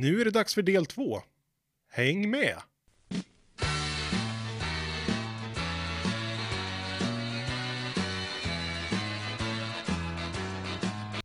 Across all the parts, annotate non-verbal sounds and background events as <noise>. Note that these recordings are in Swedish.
Nu är det dags för del två. Häng med!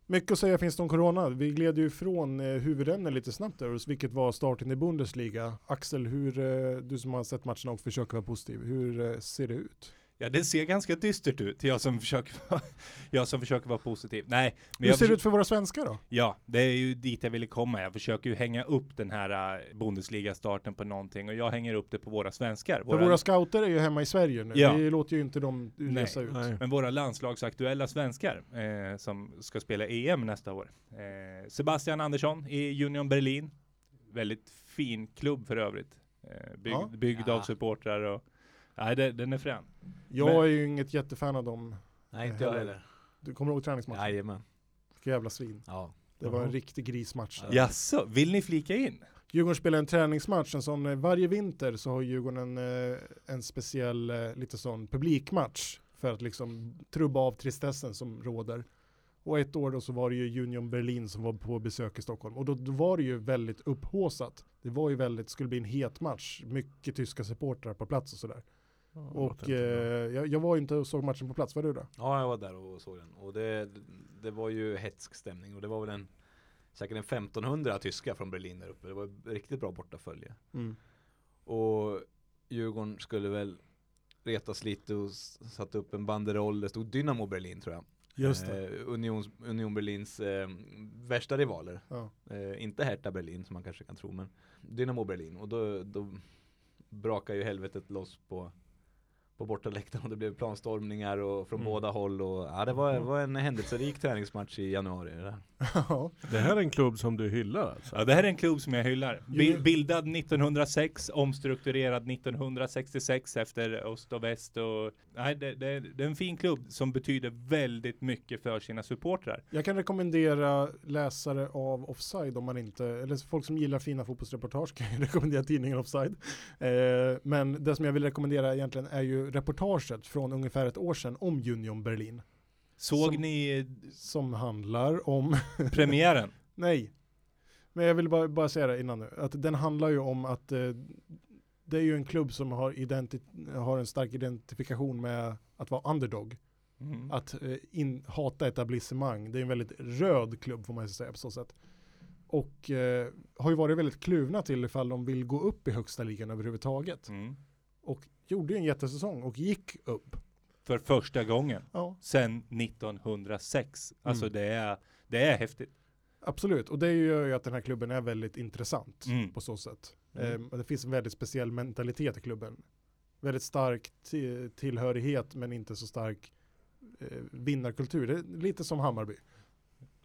Mycket att säga finns det om corona. Vi gled ju ifrån eh, huvudämnen lite snabbt där, vilket var starten i Bundesliga. Axel, hur, eh, du som har sett matcherna och försöker vara positiv, hur eh, ser det ut? Ja, det ser ganska dystert ut, jag som försöker vara, <laughs> jag som försöker vara positiv. Nej, men hur ser det ut för våra svenskar då? Ja, det är ju dit jag ville komma. Jag försöker ju hänga upp den här äh, Bundesliga-starten på någonting och jag hänger upp det på våra svenskar. För Våra, våra scouter är ju hemma i Sverige nu. Ja. Vi låter ju inte dem resa ut. Nej. men våra landslagsaktuella svenskar eh, som ska spela EM nästa år. Eh, Sebastian Andersson i Union Berlin. Väldigt fin klubb för övrigt. Eh, byggd, Ja. byggd av Ja. supportrar och Nej, det, den är frän. Jag Men- är ju inget jättefan av dem. Nej, inte jag Heller. Du kommer ihåg träningsmatchen? Jajamän. Vilka jävla svin. Ja. Det var en riktig grismatch. Ja. Jaså, vill ni flika in? Djurgården spelar en träningsmatch, en sån, eh, varje vinter så har Djurgården en, eh, en speciell, eh, lite sån publikmatch för att liksom trubba av tristessen som råder. Och ett år då så var det ju Union Berlin som var på besök i Stockholm och då, då var det ju väldigt upphåsat. Det var ju väldigt, skulle bli en het match, mycket tyska supportrar på plats och sådär. Och eh, jag, jag var ju inte och såg matchen på plats, var du då? Ja, jag var där och såg den. Och det, det var ju hetsk stämning. Och det var väl en, säkert en 1500 tyska från Berlin där uppe. Det var riktigt bra bortafölje. Och Djurgården skulle väl retas lite och satte upp en banderoll. Det stod Dynamo Berlin tror jag. Just det. Eh, Unions, Union Berlins eh, värsta rivaler. Ja. Eh, inte Hertha Berlin som man kanske kan tro men Dynamo Berlin och då, då brakar ju helvetet loss på på bortaläktaren och det blev planstormningar och från Mm. båda håll och ja, det var, det var en händelserik träningsmatch i januari. Det. <laughs> Det här är en klubb som du hyllar alltså? Ja, det här är en klubb som jag hyllar. Bildad 1906, omstrukturerad 1966 efter öst och väst. Och, nej, det, det, det är en fin klubb som betyder väldigt mycket för sina supportrar. Jag kan rekommendera läsare av Offside om man inte, eller folk som gillar fina fotbollsreportage kan jag <laughs> rekommendera tidningen Offside. Eh, men det som jag vill rekommendera egentligen är ju reportaget från ungefär ett år sedan om Union Berlin. Såg Som- ni Som handlar om, <laughs> premiären? nej, men jag vill bara, bara säga det innan nu, att den handlar ju om att eh, det är ju en klubb som har, har en stark identifikation med att vara underdog. Mm. att eh, in, hata etablissemang. Det är en väldigt röd klubb får man säga på så sätt. Och eh, har ju varit väldigt kluvna till ifall de vill gå upp i högsta ligan överhuvudtaget. Mm. Och gjorde ju en jättesäsong och gick upp. För första gången Ja, sedan 1906. Alltså Mm. det, är, det är häftigt. absolut. Och det gör ju att den här klubben är väldigt intressant Mm. på så sätt. Mm. Eh, det finns en väldigt speciell mentalitet i klubben. Väldigt stark ti- tillhörighet men inte så stark eh, vinnarkultur. Det är lite som Hammarby.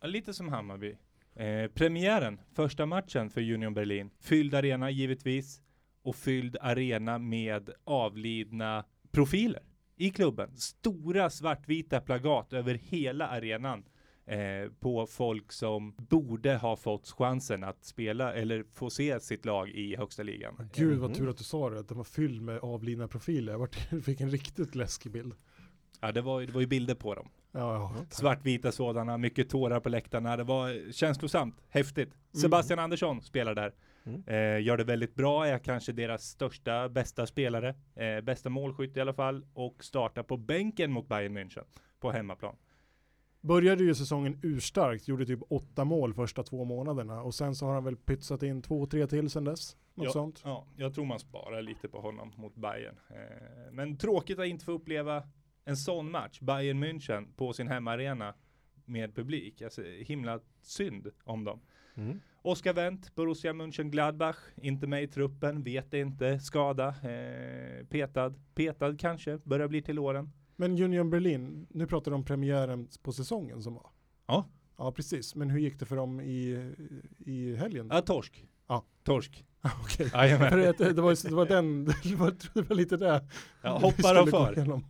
Ja, Lite som Hammarby. Eh, premiären, första matchen för Union Berlin. Fylld arena givetvis. Och fylld arena med avlidna profiler i klubben. Stora svartvita plakat över hela arenan. Eh, på folk som borde ha fått chansen att spela eller få se sitt lag i högsta ligan. Gud vad Mhm. tur att du sa det, att den var fylld med avlidna profiler. <laughs> Jag fick en riktigt läskig bild. Ja, det var, det var ju bilder på dem. Ja, ja. Svartvita sådana, mycket tårar på läktarna. Det var känslosamt, häftigt. Sebastian Andersson spelar där. Mm. Eh, gör det väldigt bra, är kanske deras största, bästa spelare. Eh, bästa målskytt i alla fall. Och startar på bänken mot Bayern München på hemmaplan. Började ju säsongen urstarkt, gjorde typ åtta mål första två månaderna och sen så har han väl pytsat in två, tre till sen dess. Något Ja. sånt. Ja, jag tror man sparar lite på honom mot Bayern. Eh, men tråkigt att inte få uppleva en sån match, Bayern München, på sin hemmaarena med publik. Alltså, himla synd om dem. Mm. Oskar Wendt, Borussia Mönchengladbach, inte med i truppen, vet inte, skada, eh, petad, petad kanske, börjar bli till åren. Men Union Berlin, nu pratar du om premiären på säsongen som var. Ja. Ja, precis. Men hur gick det för dem i, i helgen? Ja, torsk. Ja. Torsk. <laughs> Okej. För att det, det, var, det var den, <laughs> det var, det var lite där. Ja, hoppar och gå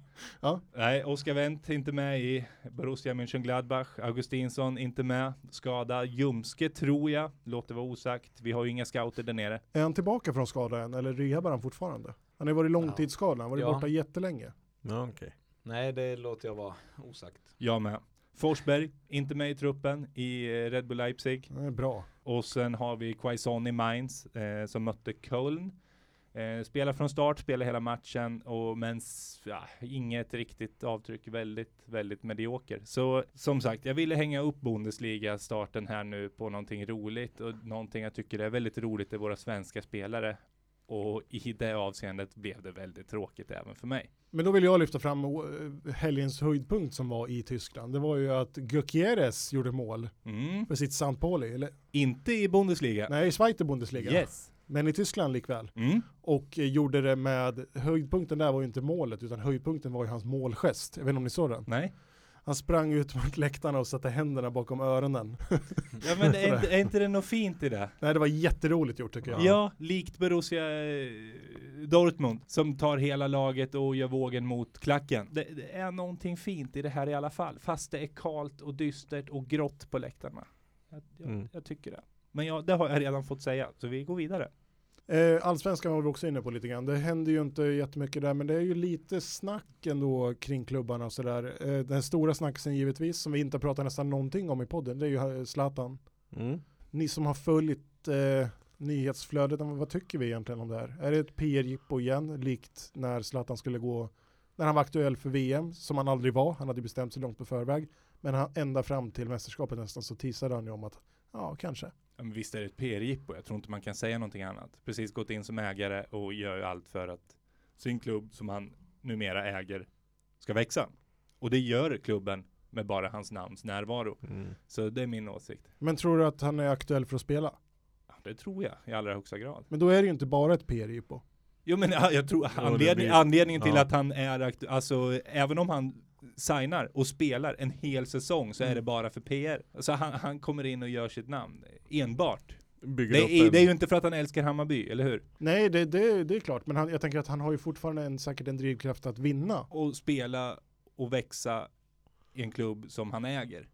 igenom. Nej, Oskar Wendt inte med i Borussia Mönchengladbach. Augustinsson inte med. Skada. Ljumske tror jag. Låter vara osagt. Vi har ju inga scouter där nere. Är han tillbaka från skadan eller rehabar han fortfarande? Han har varit långtidsskadad, han har varit Ja. borta jättelänge. Ja, okej. Nej, det låter jag vara osagt. Jag med. Forsberg, inte med i truppen i eh, Red Bull Leipzig. Det är bra. Och sen har vi Quaison i Mainz eh, som mötte Köln. Eh, spelar från start, spelar hela matchen och men ja, inget riktigt avtryck, väldigt, väldigt medioker. Så som sagt, jag ville hänga upp Bundesliga-starten här nu på någonting roligt och någonting jag tycker är väldigt roligt är våra svenska spelare. Och i det avseendet blev det väldigt tråkigt även för mig. Men då vill jag lyfta fram eh, helgens höjdpunkt som var i Tyskland. Det var ju att Gyökeres gjorde mål Mm. för sitt St. Pauli. Eller, Inte i Bundesliga. nej, i Zweite Bundesliga. Yes. Men i Tyskland likväl. Mm. Och eh, gjorde det med, höjdpunkten där var ju inte målet, utan höjdpunkten var ju hans målgest. Jag vet inte om ni såg den? Nej. Han sprang ut mot läktarna och satte händerna bakom öronen. <laughs> Ja men är inte, är inte det något fint i det? Nej, det var jätteroligt gjort tycker jag. Ja, likt Borussia eh, Dortmund som tar hela laget och gör vågen mot klacken. Det, det är någonting fint i det här i alla fall. Fast det är kalt och dystert och grått på läktarna. Jag, jag, Mm. jag tycker det. Men ja, det har jag redan fått säga, så vi går vidare. Eh, Allsvenskan var vi också inne på lite grann. Det händer ju inte jättemycket där, men det är ju lite snack ändå kring klubbarna och sådär. Eh, den stora snacksen givetvis, som vi inte pratar nästan någonting om i podden, det är ju eh, Zlatan. Mm. Ni som har följt eh, nyhetsflödet, vad tycker vi egentligen om det här? Är det ett PR-jippo igen, likt när Zlatan skulle gå, när han var aktuell för VM, som han aldrig var, han hade bestämt sig långt på förväg, men han, ända fram till mästerskapet nästan så teasade han ju om att, ja, kanske. Visst är det ett PR-jippo, jag tror inte man kan säga någonting annat. Precis gått in som ägare och gör ju allt för att sin klubb som han numera äger ska växa. Och det gör klubben med bara hans namns närvaro. Mm. Så det är min åsikt. Men tror du att han är aktuell för att spela? Ja, det tror jag i allra högsta grad. Men då är det ju inte bara ett PR-jippo. Jo men ja, jag tror anledning, anledningen till ja. att han är aktu- alltså även om han signar och spelar en hel säsong så är Mm. det bara för PR. Alltså han, han kommer in och gör sitt namn enbart. Det är, en- det är ju inte för att han älskar Hammarby, eller hur? Nej, det, det, det är klart, men han, jag tänker att han har ju fortfarande en, säkert en drivkraft att vinna. Och spela och växa i en klubb som han äger.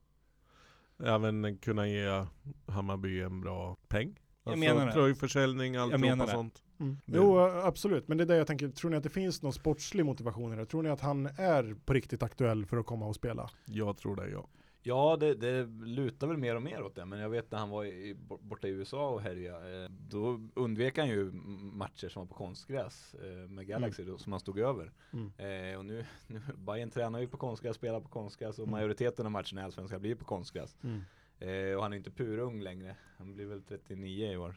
även kunna ge Hammarby en bra peng. Jag menar det. Tröjförsäljning, allt och sånt. Mm. Jo, absolut, men det är det jag tänker, tror ni att det finns någon sportslig motivation i det? Tror ni att han är på riktigt aktuell för att komma och spela? Jag tror det, ja. Ja, det, det lutar väl mer och mer åt det. Men jag vet när han var i, borta i USA och härjade. Eh, då undvek han ju matcher som var på konstgräs eh, med Galaxy då, som han stod över. Mm. Eh, och nu, <laughs> nu Bayern tränar ju på konstgräs, spelar på konstgräs och Mm. majoriteten av matcherna i Allsvenskan blir på konstgräs. Mm. Eh, och han är inte purung längre. Han blir väl 39 i år.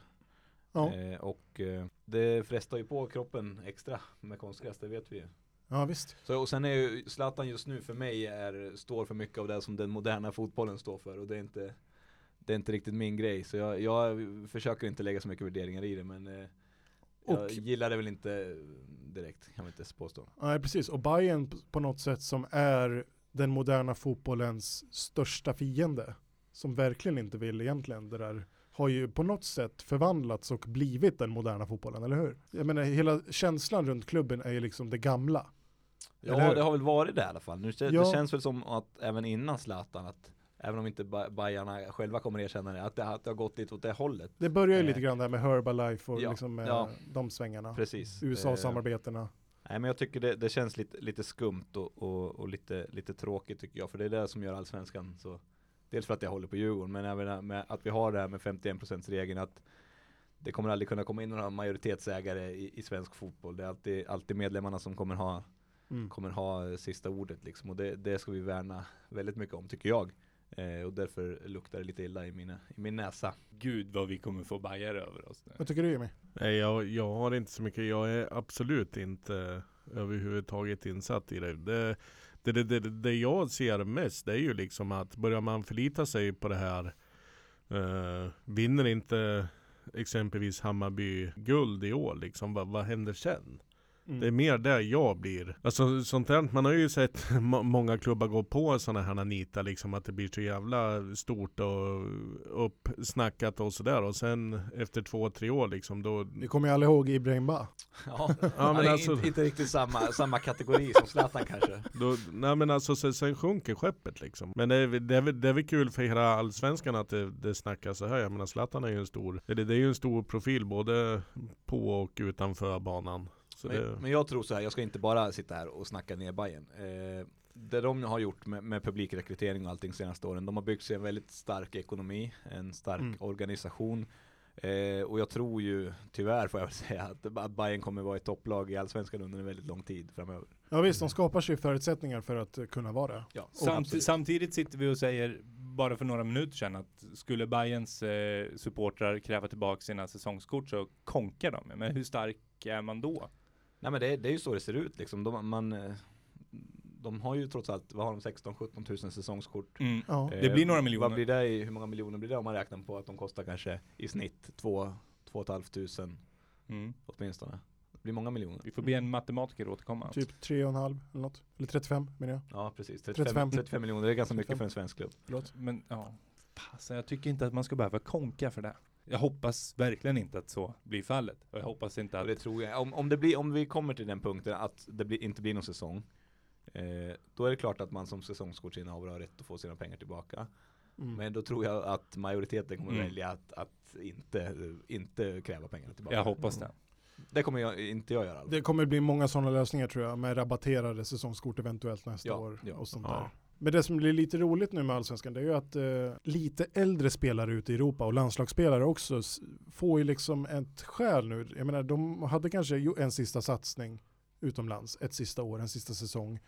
Ja. Eh, och eh, det frestar ju på kroppen extra med konstgräs, det vet vi ju. ja, visst. Så, och sen är ju Zlatan just nu för mig är, står för mycket av det som den moderna fotbollen står för och det är inte Det är inte riktigt min grej så jag, jag försöker inte lägga så mycket värderingar i det men eh, Jag Och- gillar det väl inte direkt kan man inte påstå Nej, precis. Och Bayern på något sätt som är den moderna fotbollens största fiende, som verkligen inte vill egentligen det där, har ju på något sätt förvandlats och blivit den moderna fotbollen, eller hur? Jag menar, hela känslan runt klubben är ju liksom det gamla. Ja det har väl varit det i alla fall. Nu, kän- Ja. Det känns väl som att även innan Zlatan att Även om inte Ba- Bajarna själva kommer erkänna det, att det, att det har gått lite åt det hållet. Det börjar ju Eh, lite grann där med Herbalife och ja, liksom, eh, ja. de svängarna. Precis. Eh, USA-samarbetena. Nej men jag tycker det, det känns lite, lite skumt och, och, och lite, lite tråkigt tycker jag. För det är det som gör allsvenskan så. Dels för att jag håller på Djurgården men även med att vi har det här med 51% regeln att det kommer aldrig kunna komma in några majoritetsägare i, i svensk fotboll. Det är alltid, alltid medlemmarna som kommer ha, Mm. kommer ha eh, sista ordet liksom. Och det, det ska vi värna väldigt mycket om tycker jag. Eh, och därför luktar det lite illa i, mina, i min näsa. Gud vad vi kommer få bajer över oss nu. Vad tycker du Jimmy? Nej, jag, jag har inte så mycket. Jag är absolut inte överhuvudtaget insatt i det. Det, det, det, det, det jag ser mest, det är ju liksom att börjar man förlita sig på det här, eh, vinner inte exempelvis Hammarby guld i år, liksom, vad, vad händer sen? Mm. Det är mer där jag blir. Alltså sånt här, man har ju sett <laughs> må- många klubbar gå på sådana här nita liksom att det blir så jävla stort och uppsnackat och sådär och sen efter två, tre år liksom då Vi kommer ju alla ihåg Ibrahim Ba. Ja, Ja, <laughs> men alltså- inte, inte riktigt samma, samma kategori som Zlatan kanske. <laughs> Då, nej men alltså sen, sen sjunker skeppet liksom. Men det är, det, är, det är väl kul för hela allsvenskan att det, det snackas så här. Jag menar Zlatan är ju en stor, det, det är ju en stor profil både på och utanför banan. Så det, Men, men jag tror så här, jag ska inte bara sitta här och snacka ner Bayern. Eh, det de har gjort med, med publikrekrytering och allting senaste åren, de har byggt sig en väldigt stark ekonomi, en stark Mm. organisation. Eh, och jag tror ju, tyvärr får jag väl <laughs> säga, att, att Bayern kommer vara ett topplag i Allsvenskan under en väldigt lång tid framöver. Ja visst, de skapar sig förutsättningar för att kunna vara det. Ja, Samt, samtidigt sitter vi och säger, bara för några minuter sedan, att skulle Bayerns eh, supportrar kräva tillbaka sina säsongskort så konkar de. Men hur stark är man då? Nej men det, det är ju så det ser ut liksom. De, man, eh, de har ju trots allt, vad har de, 16-17 tusen säsongskort. Mm. Ja. Det blir några Eh, miljoner. Vad blir det i, hur många miljoner blir det om man räknar på att de kostar kanske i snitt 2 500 Mm. åtminstone. Det blir många miljoner. Vi får be en matematiker återkomma. Typ 3,5 eller något. Eller 35 menar jag. Ja precis, 35, 35. 35 miljoner, det är ganska mycket 35. för en svensk klubb. Förlåt. Men ja, pass, jag tycker inte att man ska behöva konka för det. Jag hoppas verkligen inte att så blir fallet. Och jag hoppas inte Och att... det tror jag, om, om, det blir, om vi kommer till den punkten att det blir, inte blir någon säsong eh, Då är det klart att man som säsongskortsinnehavare har rätt att få sina pengar tillbaka Mm. Men då tror jag att majoriteten kommer Mm. välja att, att inte, inte kräva pengarna tillbaka Jag hoppas det. Det kommer jag, inte jag göra Det kommer bli många sådana lösningar tror jag, med rabatterade säsongskort eventuellt nästa Ja, år ja. och sånt Ja. där. Men det som blir lite roligt nu med Allsvenskan det är ju att eh, lite äldre spelare ute i Europa och landslagsspelare också får ju liksom ett skäl nu. Jag menar de hade kanske en sista satsning utomlands, ett sista år, en sista säsong.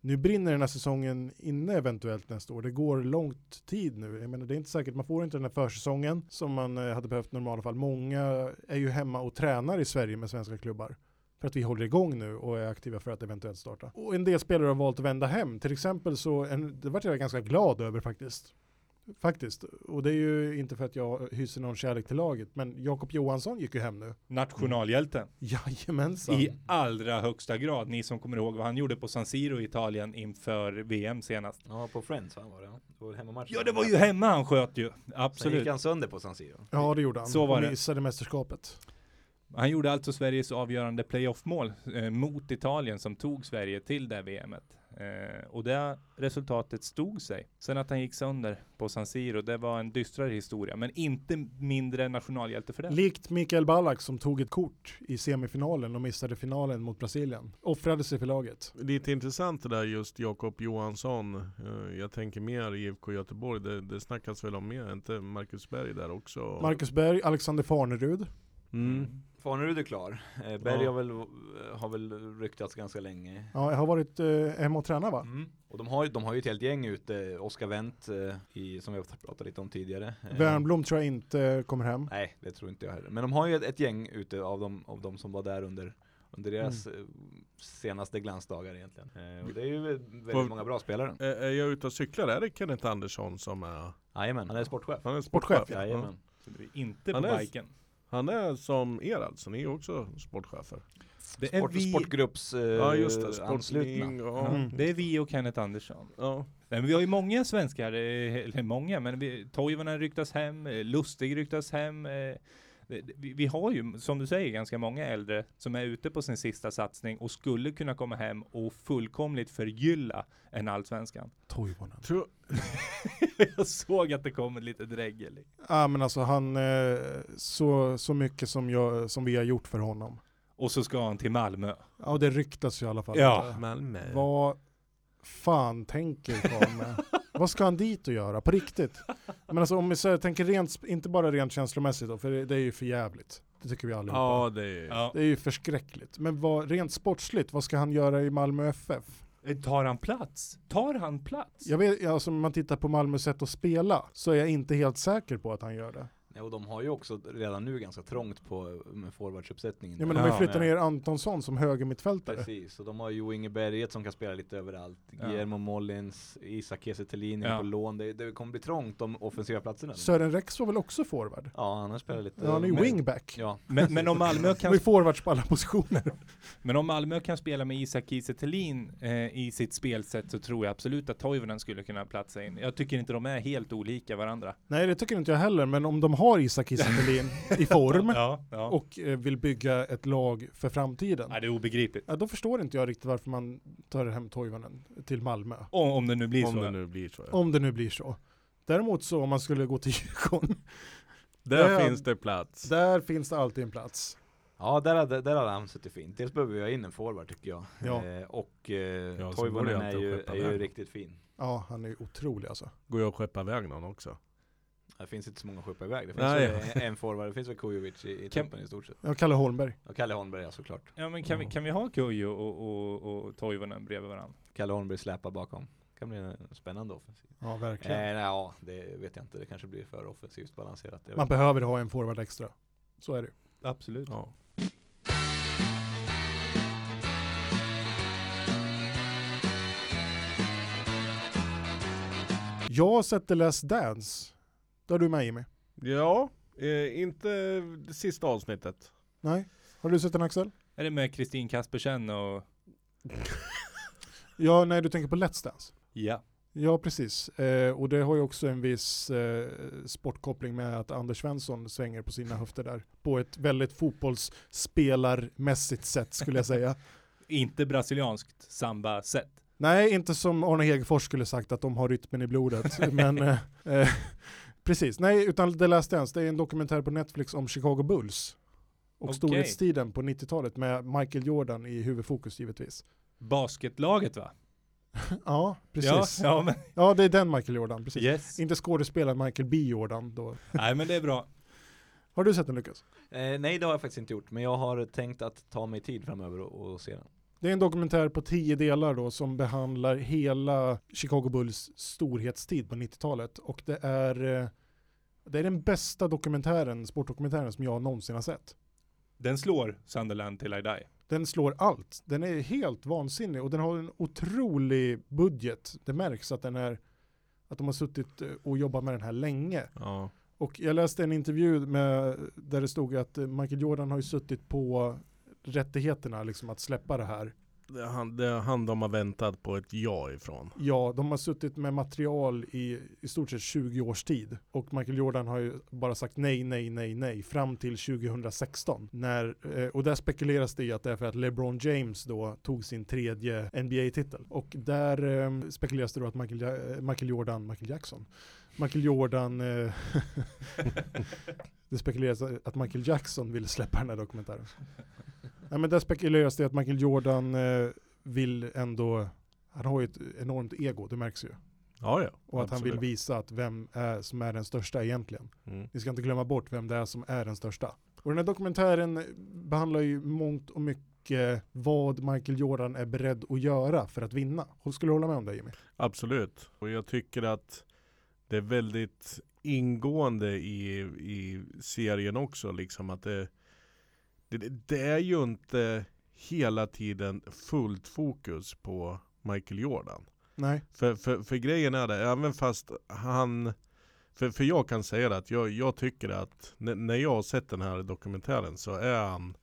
Nu brinner den här säsongen inne eventuellt nästa år. Det går långt tid nu. Jag menar det är inte säkert, man får inte den här försäsongen som man eh, hade behövt i normala fall. Många är ju hemma och tränar i Sverige med svenska klubbar för att vi håller igång nu och är aktiva för att eventuellt starta. Och en del spelare har valt att vända hem. Till exempel så, en, det vart jag ganska glad över faktiskt. Faktiskt. Och det är ju inte för att jag hyser någon kärlek till laget, men Jakob Johansson gick ju hem nu. Nationalhjälten. <laughs> Jajamensan. I allra högsta grad. Ni som kommer ihåg vad han gjorde på San Siro i Italien inför VM senast. Ja på Friends va, var det? Det var hemmamatch Ja, det var ju hemma han sköt ju. Sen Absolut. gick han sönder på San Siro Ja, det gjorde han. Så var och det. missade mästerskapet. Han gjorde alltså Sveriges avgörande playoff-mål eh, mot Italien som tog Sverige till det VMet. Eh, och det resultatet stod sig. Sen att han gick sönder på San Siro, det var en dystrare historia. Men inte mindre nationalhjälte för det. Likt Mikael Ballack som tog ett kort i semifinalen och missade finalen mot Brasilien. Offrade sig för laget. Lite intressant det där just Jakob Johansson. Eh, Jag tänker mer IFK Göteborg. Det, det snackas väl om mer, inte Marcus Berg där också? Marcus Berg, Alexander Farnerud. Mm. Farnerud är klar, eh, Berg Ja. har, väl, har väl ryktats ganska länge Ja, jag har varit eh, hemma och tränat va? Mm. Och de har, ju- de har ju ett helt gäng ute, Oskar Wendt, eh, i, som vi har pratat lite om tidigare. Eh, Wernbloom tror jag inte kommer hem. Nej, det tror inte jag heller. Men de har ju ett, ett gäng ute av de, av de som var där under, under deras Mm. eh, senaste glansdagar egentligen. Eh, och det är ju väldigt Vad- många bra spelare. Är, är jag ute och cyklar? Är det Kenneth Andersson som är? Jajamän, han är sportchef. Han är Sportchef, sportchef. ja. Jajamän. Så det är inte på Han är- biken. Han är som er alltså, ni är också sportchefer. Det är, Sport, vi, Sportgrupps eh, Ja just det, anslutna. ja, Mm. det är vi och Kenneth Andersson. Ja. Nej, men vi har ju många svenskar, eh, eller många, men vi, Toivonen ryktas hem, eh, Lustig ryktas hem. eh, Vi, har ju, som du säger, ganska många äldre som är ute på sin sista satsning och skulle kunna komma hem och fullkomligt förgylla en allsvenskan. Toivonen. Tror, <laughs> Jag såg att det kom ett litet dregel. Ja men alltså han, eh, så, så mycket som, jag, som vi har gjort för honom. Och så ska han till Malmö. Ja och det ryktas ju i alla fall. Ja. Malmö. Vad fan tänker Karlme? <laughs> Vad ska han dit och göra? På riktigt? Men alltså om vi säger, tänker rent, inte bara rent känslomässigt då, för det, det är ju för jävligt. Det tycker vi allihopa. Ja det är... Ja. Det är ju förskräckligt. Men vad, rent sportsligt, vad ska han göra i Malmö FF? Tar han plats? Tar han plats? Jag vet, alltså om man tittar på Malmös sätt att spela så är jag inte helt säker på att han gör det. Ja, och de har ju också redan nu ganska trångt på med forwardsuppsättningen. Ja, men de har ju flyttat ner Antonsson som högermittfältare. Precis, och de har ju Inge Berget som kan spela lite överallt. Ja. Guillermo Mollins, Isak Kiese Ja. på lån. Det, det kommer bli trångt om offensiva platserna. Sören Rex var väl också forward? Ja, han har spelat lite. Ja, han är ju men- wingback. Ja, Men, men om Malmö Han kan ju forwards på alla positioner. <laughs> Men om Malmö kan spela med Isak Kiese eh, i sitt spelsätt så tror jag absolut att Toivonen skulle kunna platsa in. Jag tycker inte de är helt olika varandra. Nej det tycker inte jag heller, men om de har Isak Kiese <laughs> i form Ja, ja. och eh, vill bygga ett lag för framtiden. Nej, det är obegripligt. Ja, då förstår inte jag riktigt varför man tar hem Toivonen till Malmö. Om, om det nu blir Om så. det nu blir så. Om det nu blir så. Däremot så om man skulle gå till <laughs> Djurgården, Där Ja. finns det plats. där finns det alltid en plats. Ja, där hade, där hade han suttit fint. Dels behöver vi ha in en forward tycker jag. Ja. Eh, och eh, Ja, Toivonen är ju, är ju riktigt fin. Ja, han är ju otrolig alltså. Går jag att skeppa iväg någon också? Det finns inte så många att skeppa iväg. Det finns Nej. en, en forward, det finns väl Kujovic i, i Kan- i stort sett. Ja, Kalle Holmberg. Och Kalle Holmberg ja, såklart. Ja men kan, vi, Ja. kan vi ha Kujo och, och, och Toivonen bredvid varandra? Kalle Holmberg släpar bakom. Kan bli en spännande offensiv. Ja, Eh, verkligen. nej, ja, det vet jag inte. Det kanske blir för offensivt balanserat. Man behöver ha en forward extra. Så är det. Absolut. Ja. Jag The Last Dance. Där är du med Jimmy. Ja, eh, inte det sista avsnittet. Nej? Har du sett den Axel? Är det med Kristin Kaspersen och... <laughs> Ja, nej du tänker på Let's Dance. Ja. Ja, precis. Eh, och det har ju också en viss eh, sportkoppling med att Anders Svensson svänger på sina höfter där. På ett väldigt fotbollsspelarmässigt sätt skulle jag säga. <laughs> Inte brasilianskt samba-sätt. Nej, inte som Arne Hegerfors skulle sagt att de har rytmen i blodet. <laughs> men eh, eh, precis, nej, utan The Last Dance, det är en dokumentär på Netflix om Chicago Bulls. Och Okej. storhetstiden på 90-talet med Michael Jordan i huvudfokus givetvis. Basketlaget va? <laughs> ja, precis. Ja, Ja, ja men det är den Michael Jordan, precis. yes. Inte skådespelaren Michael B Jordan då. Nej men det är bra. Har du sett den Lukas? Eh, nej, det har jag faktiskt inte gjort. Men jag har tänkt att ta mig tid framöver och, och se den. Det är en dokumentär på tio delar då som behandlar hela Chicago Bulls storhetstid på 90-talet. Och det är, eh, det är den bästa dokumentären, sportdokumentären som jag någonsin har sett. Den slår Sunderland till I die. Den slår allt. Den är helt vansinnig och den har en otrolig budget. Det märks att den är att de har suttit eh, och jobbat med den här länge. Ja. Och jag läste en intervju med, där det stod att eh, Michael Jordan har ju suttit på rättigheterna liksom att släppa det här. Det är han, det är han de har väntat på ett ja ifrån. Ja, de har suttit med material i i stort sett 20 års tid. Och Michael Jordan har ju bara sagt nej, nej, nej, nej fram till 2016. När, eh, och där spekuleras det i att det är för att LeBron James då tog sin tredje NBA-titel. Och där eh, spekuleras det då att Michael, Ja- eh, Michael Jordan, Michael Jackson, Michael Jordan, eh, <laughs> <laughs> det spekuleras att Michael Jackson ville släppa den här dokumentären. Nej men där spekuleras det att Michael Jordan eh, vill ändå, han har ju ett enormt ego, det märks ju. Ja, ja. Och att han vill absolut. visa att vem är som är den största egentligen. Mm. Ni ska inte glömma bort vem det är som är den största. Och den här dokumentären behandlar ju mångt och mycket vad Michael Jordan är beredd att göra för att vinna. Och skulle du hålla med om det Jimmy? Absolut. Och jag tycker att det är väldigt ingående i, i serien också. Liksom att det, det, det är ju inte hela tiden fullt fokus på Michael Jordan. Nej. För, för, för grejen är det, även fast han för, för jag kan säga det att jag, jag tycker att när jag har sett den här dokumentären så är han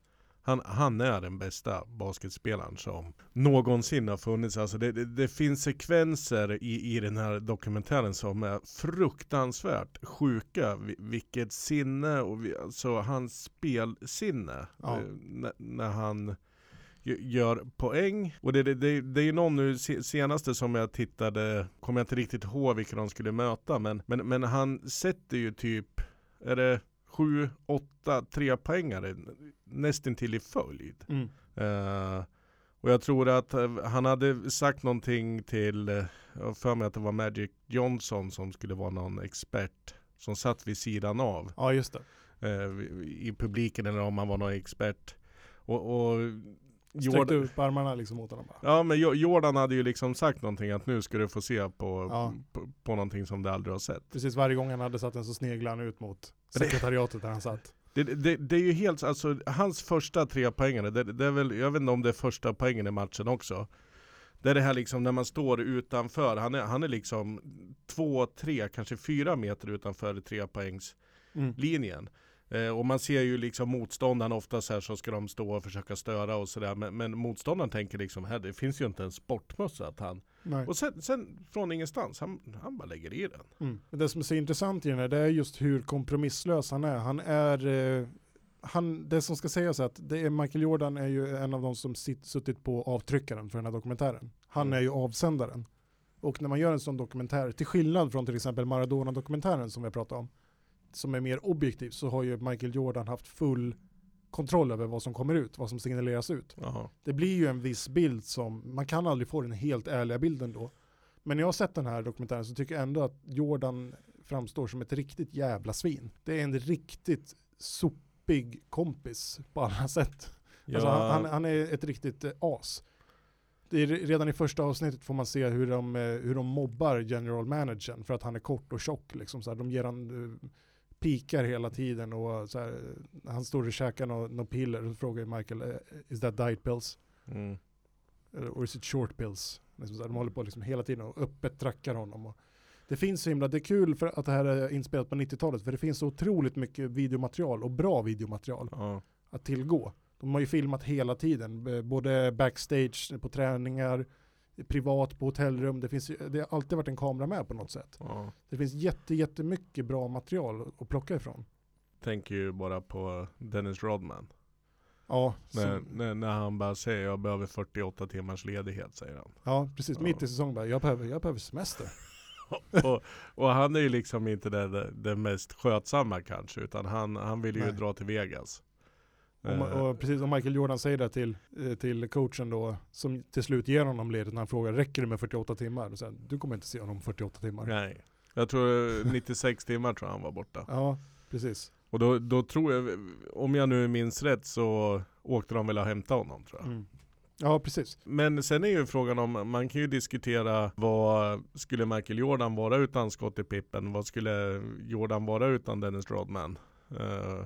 han, han är den bästa basketspelaren som någonsin har funnits. Alltså det, det, det finns sekvenser i, i den här dokumentären som är fruktansvärt sjuka. Vi- Vilket sinne och vi, alltså hans spelsinne. Ja. eh, när, när han gö- gör poäng. Och det, det, det, det är någon nu se- senaste som jag tittade, kommer jag inte riktigt ihåg vilka de skulle möta, men, men, men han sätter ju typ, är det sju, åtta trepoängare nästintill i följd. Mm. Eh, och jag tror att eh, han hade sagt någonting till, eh, jag för mig att det var Magic Johnson som skulle vara någon expert som satt vid sidan av Ja just det. eh, i publiken eller om han var någon expert. Och, och Sträckte Jordan, upp armarna liksom mot honom ja men Jo- Jordan hade ju liksom sagt någonting att nu ska du få se på, Ja. på, på någonting som du aldrig har sett. Precis varje gång han hade satt den så sneglade han ut mot sekretariatet där han satt. Det, det, det är ju helt, alltså hans första tre poängare, det, det är väl, jag vet inte om det är första poängen i matchen också. Det är det här liksom när man står utanför, han är, han är liksom två, tre, kanske fyra meter utanför trepoängslinjen. Mm. Eh, och man ser ju liksom motståndaren ofta så här så ska de stå och försöka störa och sådär. Men, men motståndaren tänker liksom, här det finns ju inte en sportmössa att han... Nej. Och sen, sen från ingenstans, han, han bara lägger i den. Mm. Det som är så intressant i den här, det är just hur kompromisslös han är. Han är, eh, han, det som ska sägas är att det är Michael Jordan är ju en av de som sitt, suttit på avtryckaren för den här dokumentären. Han Mm. är ju avsändaren. Och när man gör en sån dokumentär, till skillnad från till exempel Maradona-dokumentären som vi har pratat om, som är mer objektiv, så har ju Michael Jordan haft full kontroll över vad som kommer ut, vad som signaleras ut. Ja. Det blir ju en viss bild som, man kan aldrig få den helt ärliga bilden då. Men när jag har sett den här dokumentären så tycker jag ändå att Jordan framstår som ett riktigt jävla svin. Det är en riktigt sopig kompis på alla sätt. Alltså han, han, han är ett riktigt eh, as. Är, re- redan i första avsnittet får man se hur de, eh, hur de mobbar general managern för att han är kort och tjock. Liksom, så här, de ger han eh, pikar hela tiden och så här, han står och käkar något nå piller och frågar Michael, eh, is that diet pills? mm. Or is it short pills? Liksom så här, de håller på liksom hela tiden och öppet trackar honom. Och det finns så himla, det är kul för att det här är inspelat på 90-talet för det finns så otroligt mycket videomaterial och bra videomaterial ja. att tillgå. De har ju filmat hela tiden, både backstage på träningar, privat på hotellrum. Det, finns, det har alltid varit en kamera med på något sätt. ja. Det finns jätte, jättemycket bra material att plocka ifrån. Tänker ju bara på Dennis Rodman. Ja, När, som, när, när han bara säger jag behöver 48 timmars ledighet säger han. ja precis. Ja. Mitt i säsong bara, jag behöver, jag behöver semester. <laughs> och, och han är ju liksom inte den, den mest skötsamma kanske utan han, han vill ju Nej. dra till Vegas. Och, Eh, och precis som Michael Jordan säger det till, eh, till coachen då, som till slut ger honom ledigt när han frågar, räcker det med 48 timmar? Och sen, du kommer inte se honom 48 timmar. Nej. Jag tror <laughs> 96 timmar tror jag han var borta. Ja, precis. Och då, då tror jag, om jag nu minns rätt så åkte de väl och hämtade honom tror jag. Mm. Ja, precis. Men sen är ju frågan om, man kan ju diskutera vad skulle Michael Jordan vara utan Scottie Pippen? Vad skulle Jordan vara utan Dennis Rodman? Eh,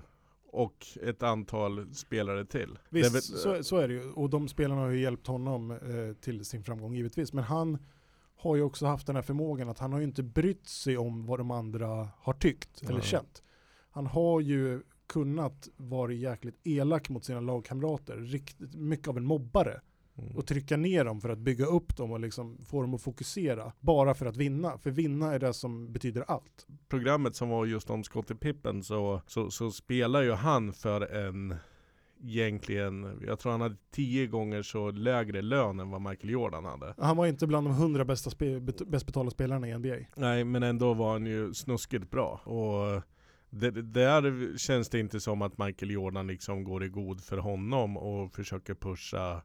och ett antal spelare till. Visst, är så, väl- så är det ju. Och de spelarna har ju hjälpt honom eh, till sin framgång givetvis. Men han har ju också haft den här förmågan att han har ju inte brytt sig om vad de andra har tyckt eller känt. Han har ju kunnat vara jäkligt elak mot sina lagkamrater, riktigt mycket av en mobbare Mm. och trycka ner dem för att bygga upp dem och liksom få dem att fokusera bara för att vinna. För vinna är det som betyder allt. programmet som var just om Scottie Pippen så, så, så spelar ju han för en egentligen, jag tror han hade tio gånger så lägre lön än vad Michael Jordan hade. Han var inte bland de hundra bästa spe, bet, bäst betalda spelarna i NBA. Nej men ändå var han ju snuskigt bra. Och det, där känns det inte som att Michael Jordan liksom går i god för honom och försöker pusha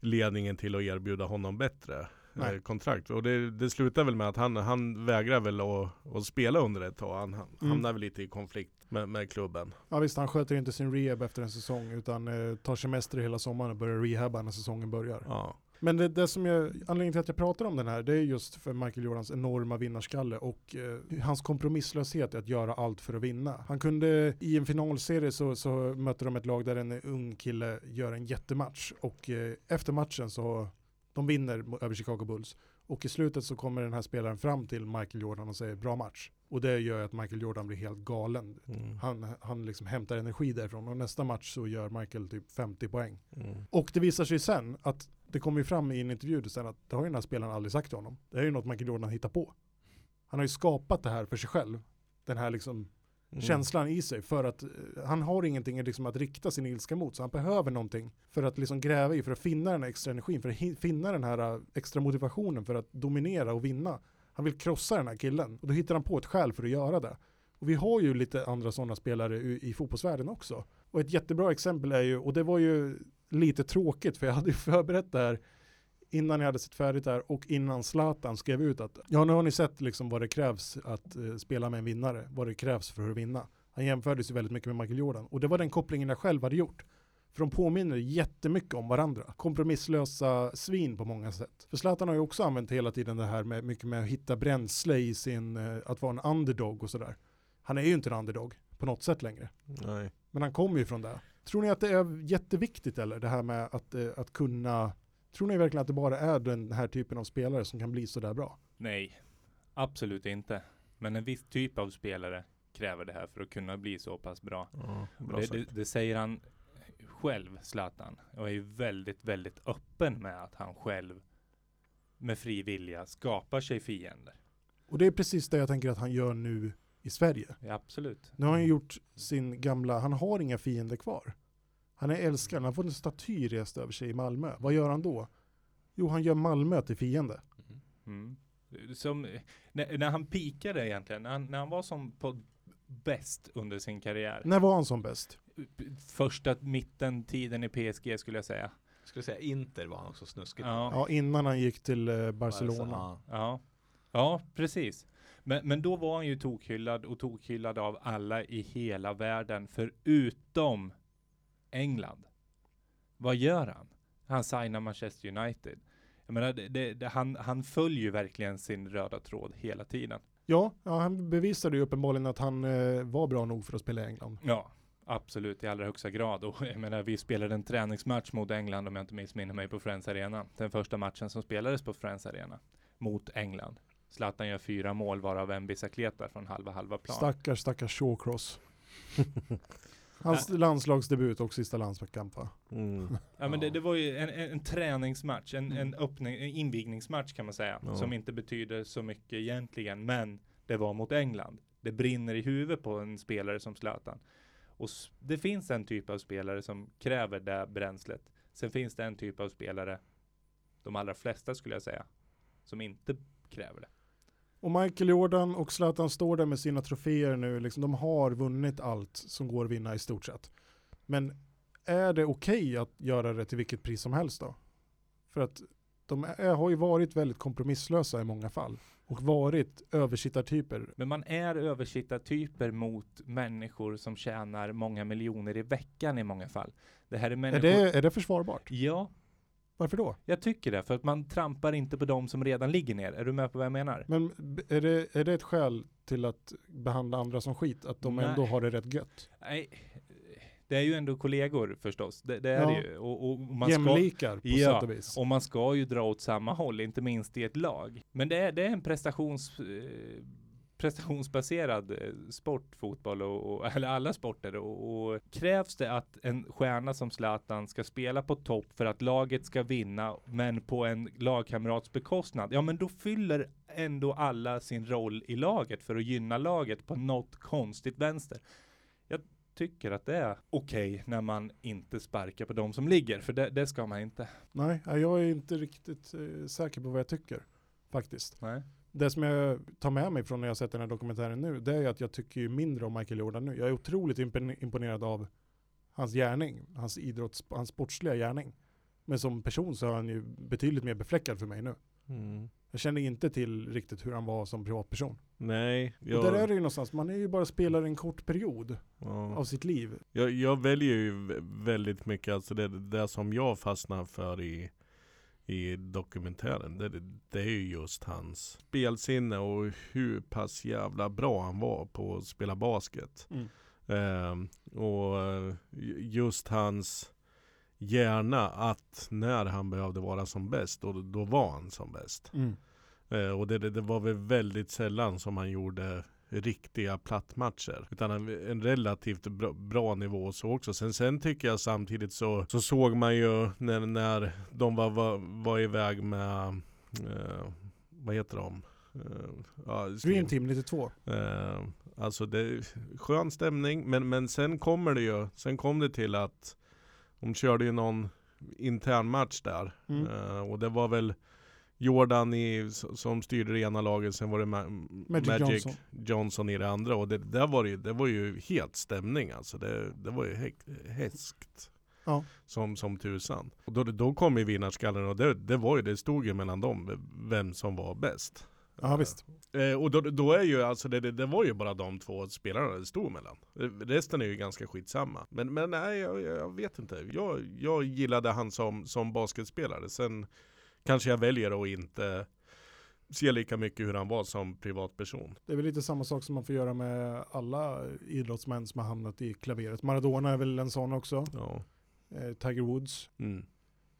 ledningen till att erbjuda honom bättre Nej. eh, kontrakt. Och det, det slutar väl med att han, han vägrar väl att, att spela under ett tag. Han, han Mm. hamnar väl lite i konflikt med, med klubben. Ja visst, han sköter inte sin rehab efter en säsong utan eh, tar semester hela sommaren och börjar rehabba när säsongen börjar. Ja. Men det, det som jag, anledningen till att jag pratar om den här, det är just för Michael Jordans enorma vinnarskalle och eh, hans kompromisslöshet i att göra allt för att vinna. Han kunde, i en finalserie så, så mötte de ett lag där en ung kille gör en jättematch och eh, efter matchen så, de vinner över Chicago Bulls. Och i slutet så kommer den här spelaren fram till Michael Jordan och säger bra match. Och det gör att Michael Jordan blir helt galen. Mm. Han, han liksom hämtar energi därifrån och nästa match så gör Michael typ 50 poäng. Mm. Och det visar sig sen att det kommer ju fram i en intervju sen att det har ju den här spelaren aldrig sagt till honom. Det är ju något Michael Jordan hittar på. Han har ju skapat det här för sig själv. Den här liksom Mm. känslan i sig för att eh, han har ingenting liksom att rikta sin ilska mot så han behöver någonting för att liksom gräva i, för att finna den här extra energin, för att finna den här eh, extra motivationen för att dominera och vinna. Han vill krossa den här killen och då hittar han på ett skäl för att göra det. Och vi har ju lite andra sådana spelare i, i fotbollsvärlden också. Och ett jättebra exempel är ju, och det var ju lite tråkigt för jag hade ju <laughs> förberett det här innan jag hade sett färdigt där och innan Zlatan skrev ut att ja nu har ni sett liksom vad det krävs att eh, spela med en vinnare, vad det krävs för att vinna. Han jämfördes ju väldigt mycket med Michael Jordan och det var den kopplingen jag själv hade gjort. För de påminner jättemycket om varandra. Kompromisslösa svin på många sätt. För Zlatan har ju också använt hela tiden det här med mycket med att hitta bränsle i sin, eh, att vara en underdog och sådär. Han är ju inte en underdog på något sätt längre. Nej. Men han kommer ju från det. Tror ni att det är jätteviktigt eller det här med att, eh, att kunna, tror ni verkligen att det bara är den här typen av spelare som kan bli sådär bra? Nej, absolut inte. Men en viss typ av spelare kräver det här för att kunna bli så pass bra. Ja, bra det, det, det säger han själv, Zlatan. Och är ju väldigt, väldigt öppen med att han själv med fri vilja skapar sig fiender. Och det är precis det jag tänker att han gör nu i Sverige. Ja, absolut. Nu har han gjort sin gamla, han har inga fiender kvar. Han är älskad, han har fått en staty rest över sig i Malmö. Vad gör han då? Jo, han gör Malmö till fiende. Mm. Som, när, när han pikade egentligen, när han, när han var som på bäst under sin karriär. När var han som bäst? Första mitten tiden i PSG skulle jag säga. Jag skulle säga Inter var han också snuskigt. Ja. Ja, innan han gick till eh, Barcelona. Ja. Ja, ja precis. Men, men då var han ju tokhyllad och tokhyllad av alla i hela världen förutom England. Vad gör han? Han signar Manchester United. Jag menar, det, det, det, han, han följer ju verkligen sin röda tråd hela tiden. Ja, ja, han bevisade ju uppenbarligen att han eh, var bra nog för att spela i England. Ja, absolut i allra högsta grad. Och jag menar, vi spelade en träningsmatch mot England om jag inte missminner mig på Friends Arena. Den första matchen som spelades på Friends Arena mot England. Zlatan gör fyra mål varav en bicicleta från halva halva plan. Stackars, stackars Shawcross. <laughs> Hans landslagsdebut och sista landskamp va? Mm. Ja men det, Ja. det var ju en, en, en träningsmatch, en, Mm. en, öppning, en invigningsmatch kan man säga. Ja. Som inte betyder så mycket egentligen, men det var mot England. Det brinner i huvudet på en spelare som Zlatan. Och det finns en typ av spelare som kräver det bränslet. Sen finns det en typ av spelare, de allra flesta skulle jag säga, som inte kräver det. Och Michael Jordan och Zlatan står där med sina troféer nu, liksom, de har vunnit allt som går att vinna i stort sett. Men är det okej att göra det till vilket pris som helst då? För att de är, har ju varit väldigt kompromisslösa i många fall och varit översittartyper. Men man är översittartyper mot människor som tjänar många miljoner i veckan i många fall. Det här är Är människor... det, är det försvarbart? Ja, Varför då? Jag tycker det, för att man trampar inte på de som redan ligger ner. Är du med på vad jag menar? Men är det, är det ett skäl till att behandla andra som skit? Att de Nej. ändå har det rätt gött? Nej, det är ju ändå kollegor förstås. Det, det är Ja. det ju. Och, och man ska, Jämlikar på Ja, sätt och vis. och man ska ju dra åt samma håll, inte minst i ett lag. Men det är, det är en prestations, eh, prestationsbaserad eh, sport, fotboll och, och <laughs> eller alla sporter. Och, och krävs det att en stjärna som Zlatan ska spela på topp för att laget ska vinna, men på en lagkamrats bekostnad, ja men då fyller ändå alla sin roll i laget för att gynna laget på något konstigt vänster. Jag tycker att det är okej när man inte sparkar på de som ligger, för det, det ska man inte. Nej, ja, jag är inte riktigt eh, säker på vad jag tycker. Faktiskt. Nej. Det som jag tar med mig från när jag sett den här dokumentären nu, det är att jag tycker ju mindre om Michael Jordan nu. Jag är otroligt imponerad av hans gärning, hans idrotts, hans sportsliga gärning. Men som person så är han ju betydligt mer befläckad för mig nu. Mm. Jag känner inte till riktigt hur han var som privatperson. Nej, Och jag, där är det ju någonstans, man är ju bara spelare en kort period ja. av sitt liv. jag, jag väljer ju vä- väldigt mycket, alltså det, det som jag fastnar för i, i dokumentären, det, det är ju just hans spelsinne och hur pass jävla bra han var på att spela basket. Ehm, och eh, just hans hjärna att när han behövde vara som bäst, då, då var han som bäst. Mm. Eh, och det, det, det var väl väldigt sällan som han gjorde riktiga plattmatcher. Utan en, en relativt bra, bra nivå så också. Sen, sen tycker jag samtidigt så, så såg man ju när, när de var, var, var iväg med, eh, vad heter de? Eh, ja, Dream Team 92. Eh, alltså det är skön stämning men, men sen kommer det ju, sen kom det till att de körde ju någon intern match där. Mm. Eh, och det var väl Jordan i, som styrde det ena laget, sen var det Ma- Magic Magic, Johnson. Johnson. i det andra. Och det, där var det, det var ju helt stämning alltså. Det, det var ju hek- häskt. Ja. Som, som tusan. Och då, då kom ju vinnarskallen och det, det var ju, det stod ju mellan dem vem som var bäst. Ja visst. Eh, och då, då är ju alltså det, det, det var ju bara de två spelarna det stod mellan. Eh, Resten är ju ganska skitsamma. Men, men nej, jag, jag vet inte. Jag, jag gillade han som, som basketspelare. Sen kanske jag väljer att inte se lika mycket hur han var som privatperson. Det är väl lite samma sak som man får göra med alla idrottsmän som har hamnat i klaveret. Maradona är väl en sån också. Ja. Eh, Tiger Woods. Mm.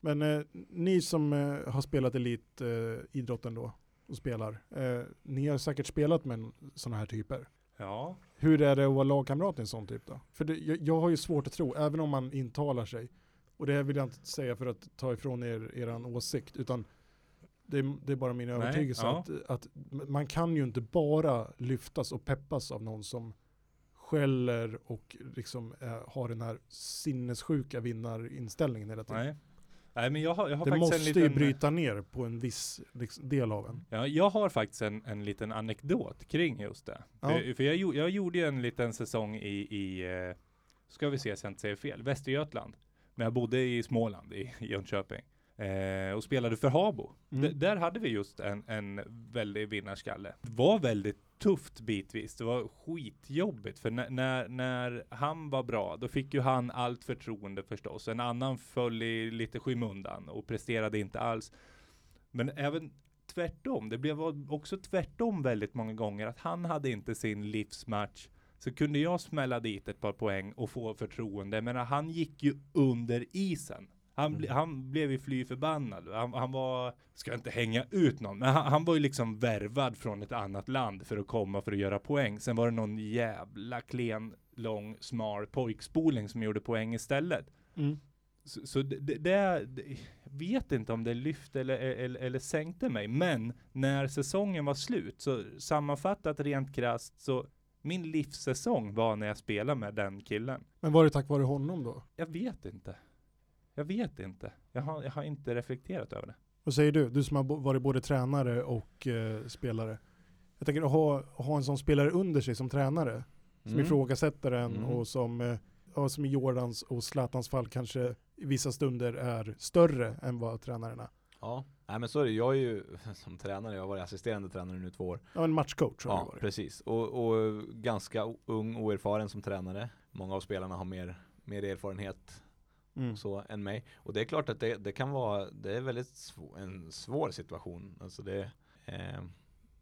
Men eh, ni som eh, har spelat elit eh, idrotten då och spelar. Eh, ni har säkert spelat med sådana här typer. Ja. Hur är det att vara lagkamrat i en sån typ då? För det, jag, jag har ju svårt att tro, även om man intalar sig. Och det här vill jag inte säga för att ta ifrån er eran åsikt, utan det är, det är bara min övertygelse ja. att, att man kan ju inte bara lyftas och peppas av någon som skäller och liksom eh, har den här sinnessjuka vinnarinställningen hela tiden. Nej. Nej, men jag har, jag har Det faktiskt måste en liten, ju bryta ner på en viss liksom, del av en. Ja, jag har faktiskt en, en liten anekdot kring just det. Ja. För, för jag, jag gjorde ju en liten säsong i, i eh, ska vi se så jag inte säger fel, Västergötland. Men jag bodde i Småland, i, Jönköping. Eh, och spelade för Habo. Mm. Där hade vi just en, en väldig vinnarskalle. Det var väldigt tufft bitvis. Det var skitjobbigt. För när, när, när han var bra, då fick ju han allt förtroende förstås. En annan föll i lite skymundan och presterade inte alls. Men även tvärtom. Det blev också tvärtom väldigt många gånger. Att han hade inte sin livsmatch. Så kunde jag smälla dit ett par poäng och få förtroende. Menar, han gick ju under isen. Han, ble, han blev ju fly förbannad. Han, han var, ska inte hänga ut någon, men han, han var ju liksom värvad från ett annat land för att komma för att göra poäng. Sen var det någon jävla klen, lång, smal pojkspoling som gjorde poäng istället. Mm. Så, så det, det, det, vet inte om det lyfte eller, eller, eller sänkte mig, men när säsongen var slut, så sammanfattat rent krasst, så min livssäsong var när jag spelade med den killen. Men var det tack vare honom då? Jag vet inte. Jag vet inte. Jag har, jag har inte reflekterat över det. Vad säger du? Du som har varit både tränare och eh, spelare. Jag tänker att ha, ha en sån spelare under sig som tränare. Som Mm. ifrågasätter en Mm. och som, eh, ja, som i Jordans och Zlatans fall kanske i vissa stunder är större än vad tränaren är. Ja, nej men så är det. Jag är ju <laughs> som tränare, jag har varit assisterande tränare nu två år. Ja, en matchcoach har Ja, det varit. precis. Och, och ganska ung och erfaren som tränare. Många av spelarna har mer, mer erfarenhet Mm. så än mig. Och det är klart att det, det kan vara, det är väldigt svå, en svår situation. Alltså det, eh,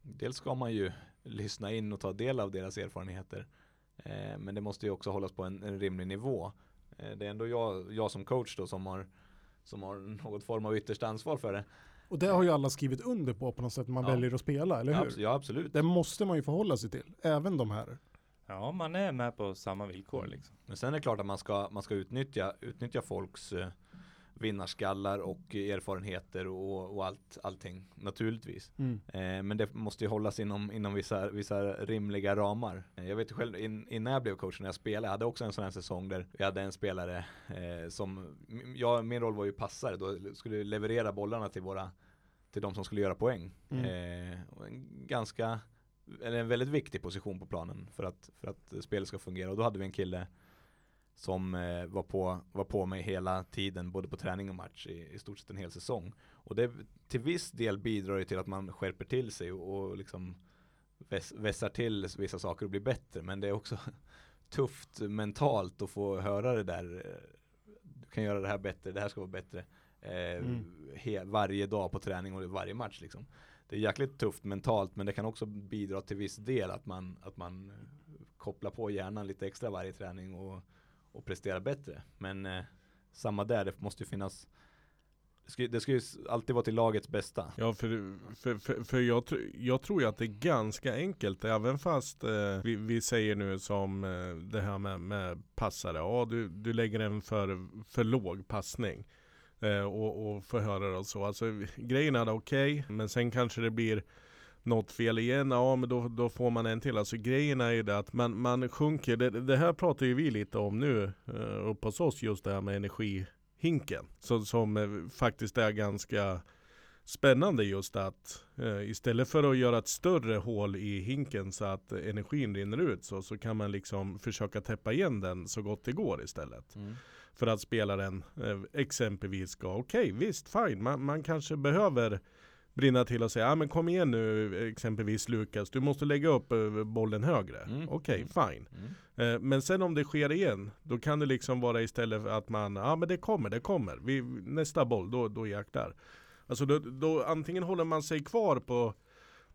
dels ska man ju lyssna in och ta del av deras erfarenheter. Eh, men det måste ju också hållas på en, en rimlig nivå. Eh, det är ändå jag, jag som coach då som har, som har något form av yttersta ansvar för det. Och det har ju alla skrivit under på på något sätt man Ja. väljer att spela, eller Ja, hur? ja absolut. Det måste man ju förhålla sig till, även de här. Ja, man är med på samma villkor liksom. Men sen är det klart att man ska, man ska utnyttja, utnyttja folks eh, vinnarskallar och erfarenheter och, och allt, allting naturligtvis. Eh, men det måste ju hållas inom, inom vissa, vissa rimliga ramar. Eh, jag vet ju själv in, innan jag blev coach när jag spelade, jag hade också en sån här säsong där vi hade en spelare eh, som, jag, min roll var ju passare, då skulle jag leverera bollarna till våra, till de som skulle göra poäng. Mm. Eh, en ganska, eller en väldigt viktig position på planen för att, för att spelet ska fungera. Och då hade vi en kille som eh, var, på, var på mig hela tiden, både på träning och match i, i stort sett en hel säsong. Och det till viss del bidrar det till att man skärper till sig och, och liksom väss, vässar till vissa saker och blir bättre. Men det är också <laughs> tufft mentalt att få höra det där. eh, Du kan göra det här bättre, det här ska vara bättre. Eh, Mm. he, varje dag på träning och varje match liksom. Det är jäkligt tufft mentalt men det kan också bidra till viss del att man, att man kopplar på hjärnan lite extra varje träning och, och prestera bättre. Men eh, samma där, det måste ju finnas det ska, ju- det ska ju alltid vara till lagets bästa. Ja, för, för, för, för jag, tr- jag tror ju att det är ganska enkelt, även fast eh, vi, vi säger nu som eh, det här med, med passare, ja du, du lägger en för, för låg passning. Eh, och, och får höra det och så. Alltså grejen är okej, men sen kanske det blir något fel igen, ja men då, då får man en till. Alltså grejen är ju det att man, man sjunker, det, det här pratar ju vi lite om nu eh, uppe hos oss, just det här med energihinken. Så, som eh, faktiskt är ganska spännande just att eh, istället för att göra ett större hål i hinken så att energin rinner ut så, så kan man liksom försöka täppa igen den så gott det går istället. För att spelaren eh, exempelvis ska, okej visst fine, man, man kanske behöver brinna till och säga, ja men kom igen nu exempelvis Lukas, du måste lägga upp eh, bollen högre. Mm. Okej, Mm. fine. Mm. Eh, Men sen om det sker igen, då kan det liksom vara istället för att man, ja men det kommer, det kommer. Vi, nästa boll, då, då jäklar. Alltså då, då antingen håller man sig kvar på,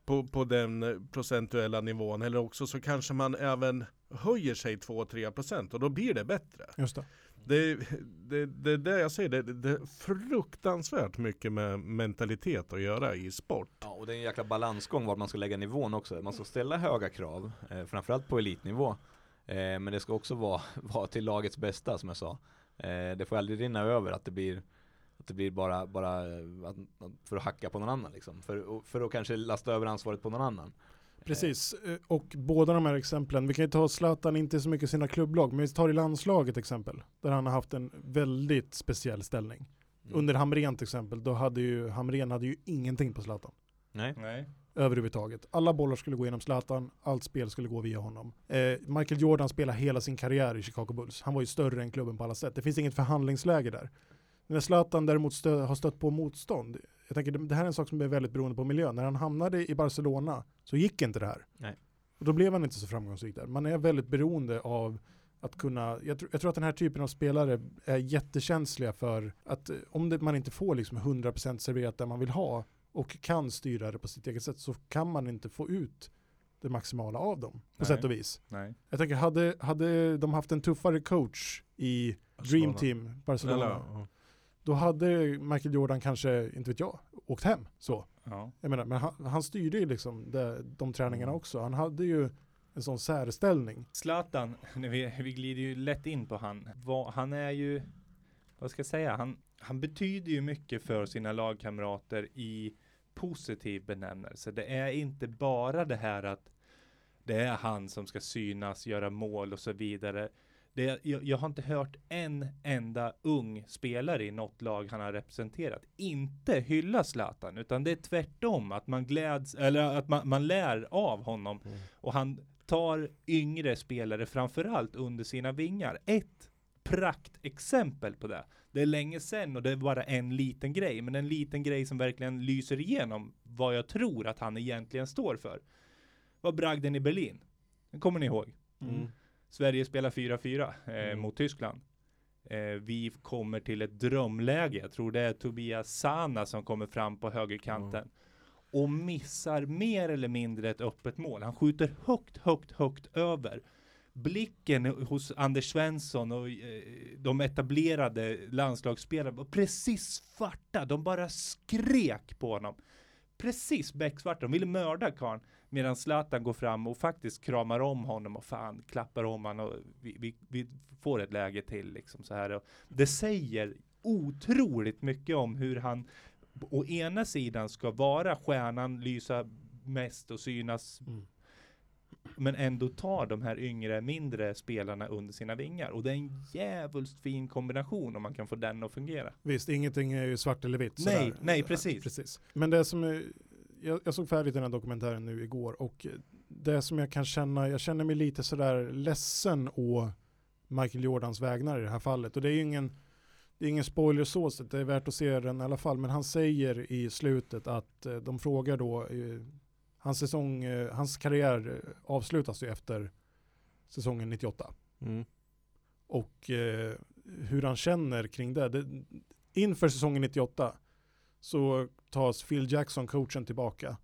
på, på den procentuella nivån eller också så kanske man även höjer sig 2-3% och då blir det bättre. Just det. Det, det, det, det jag säger, det, det är fruktansvärt mycket med mentalitet att göra i sport. Ja, och det är en jäkla balansgång var man ska lägga nivån också. Man ska ställa höga krav, eh, framförallt på elitnivå. Eh, men det ska också vara, <laughs> vara till lagets bästa som jag sa. Eh, det får aldrig rinna över att det blir att det blir bara, bara att- för att hacka på någon annan liksom. För, för att kanske lasta över ansvaret på någon annan. Precis, Eh, och båda de här exemplen, vi kan ju ta Zlatan, inte så mycket sina klubblag, men vi tar i landslaget exempel, där han har haft en väldigt speciell ställning. Mm. Under Hamrén till exempel, då hade ju Hamrén hade ju ingenting på Zlatan. Nej. Nej. Överhuvudtaget. Alla bollar skulle gå genom Zlatan, allt spel skulle gå via honom. Eh, Michael Jordan spelade hela sin karriär i Chicago Bulls. Han var ju större än klubben på alla sätt. Det finns inget förhandlingsläge där. När Zlatan däremot stö har stött på motstånd, jag tänker det här är en sak som är väldigt beroende på miljön. När han hamnade i Barcelona så gick inte det här. Nej. Och då blev han inte så framgångsrik där. Man är väldigt beroende av att kunna, jag, tr jag tror att den här typen av spelare är jättekänsliga för att eh, om det, man inte får liksom 100% serverat där man vill ha och kan styra det på sitt eget sätt så kan man inte få ut det maximala av dem på Nej. sätt och vis. Nej. Jag tänker, hade, hade de haft en tuffare coach i Dream Barcelona. Team, Barcelona, Eller, ja. Då hade Michael Jordan kanske, inte vet jag, åkt hem. Så. Ja. Jag menar, men han, han styrde ju liksom det, de träningarna Mm. också. Han hade ju en sån särställning. Zlatan, när <laughs> vi, vi glider ju lätt in på han. Vad- han är ju, vad ska jag säga, han, han betyder ju mycket för sina lagkamrater i positiv benämnelse. Det är inte bara det här att det är han som ska synas, göra mål och så vidare. Det, jag, jag har inte hört en enda ung spelare i något lag han har representerat inte hylla Zlatan, utan det är tvärtom att man gläds, eller att man, man lär av honom Mm. och han tar yngre spelare framförallt under sina vingar. Ett praktexempel på det. Det är länge sedan och det är bara en liten grej, men en liten grej som verkligen lyser igenom vad jag tror att han egentligen står för. Var bragden i Berlin. Den kommer ni ihåg? Mm. Sverige spelar 4-4 eh, Mm. mot Tyskland. Eh, vi kommer till ett drömläge. Jag tror det är Tobias Sana som kommer fram på högerkanten. Och missar mer eller mindre ett öppet mål. Han skjuter högt, högt, högt över. Blicken hos Anders Svensson och eh, de etablerade landslagsspelarna var precis svarta. De bara skrek på honom. Precis becksvarta. De ville mörda karln. Medan Zlatan går fram och faktiskt kramar om honom och fan klappar om honom och vi, vi, vi får ett läge till liksom så här. Och det säger otroligt mycket om hur han å ena sidan ska vara stjärnan, lysa mest och synas Mm. men ändå tar de här yngre, mindre spelarna under sina vingar. Och det är en jävulst fin kombination om man kan få den att fungera. Visst, ingenting är ju svart eller vitt. Nej, sådär. nej, precis. precis. Men det som är, jag, jag såg färdigt den här dokumentären nu igår och det som jag kan känna, jag känner mig lite sådär ledsen å Michael Jordans vägnar i det här fallet. Och det är ju ingen, det är ingen spoiler så, så det är värt att se den i alla fall. Men han säger i slutet att eh, de frågar då, eh, hans säsong, eh, hans karriär avslutas ju efter säsongen 98 Mm. och hur han känner kring det. det. Inför säsongen 98 så tas Phil Jackson, coachen, tillbaka.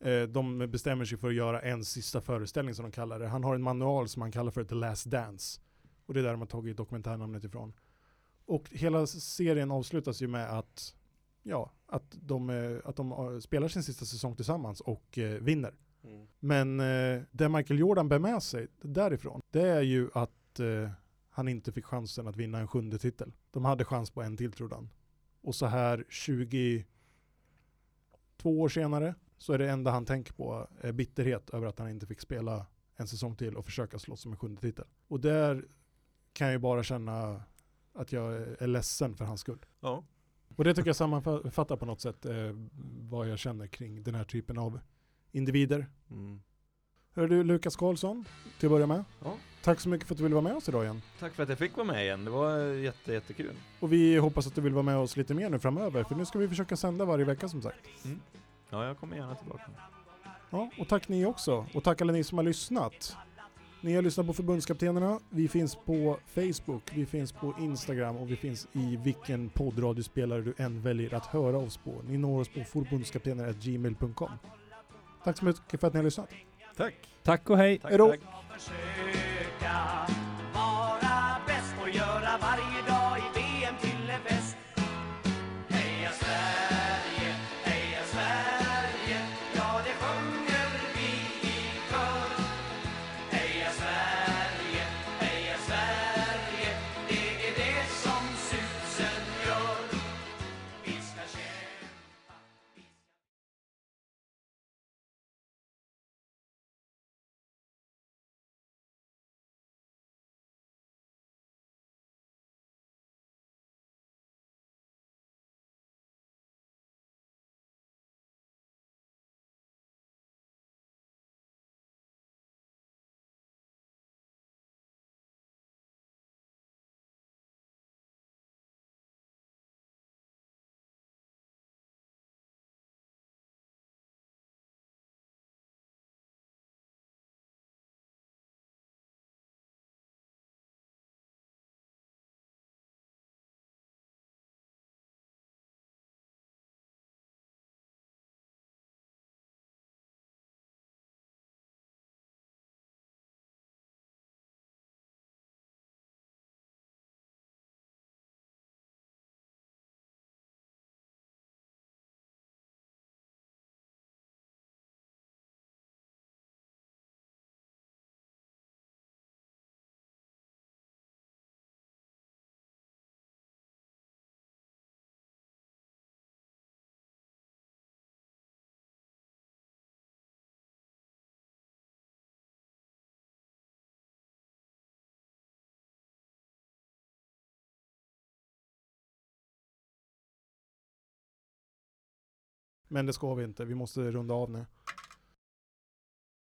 Eh, de bestämmer sig för att göra en sista föreställning som de kallar det. Han har en manual som han kallar för The Last Dance. Och det är där de har tagit dokumentärnamnet ifrån. Och hela serien avslutas ju med att, ja, att de, eh, att de eh, spelar sin sista säsong tillsammans och eh, vinner. Mm. Men eh, det Michael Jordan bär med sig därifrån, det är ju att eh, han inte fick chansen att vinna en sjunde titel. De hade chans på en till trodde han. Och så här 22 år senare så är det enda han tänker på är bitterhet över att han inte fick spela en säsong till och försöka slåss om en sjunde titel. Och där kan jag ju bara känna att jag är ledsen för hans skull. Ja. Och det tycker jag sammanfattar på något sätt eh, vad jag känner kring den här typen av individer. Mm. Hör du Lukas Karlsson, till att börja med. Ja. Tack så mycket för att du ville vara med oss idag igen. Tack för att jag fick vara med igen. Det var jätte, jättekul. Och vi hoppas att du vill vara med oss lite mer nu framöver, för nu ska vi försöka sända varje vecka som sagt. Ja, jag kommer gärna tillbaka. Ja, och tack ni också. Och tack alla ni som har lyssnat. Ni har lyssnat på Förbundskaptenerna. Vi finns på Facebook, vi finns på Instagram och vi finns i vilken poddradiospelare du än väljer att höra oss på. Ni når oss på förbundskaptener.gmail.com. Tack så mycket för att ni har lyssnat. Tack. Tack och hej! Tack. Men det ska vi inte, vi måste runda av nu.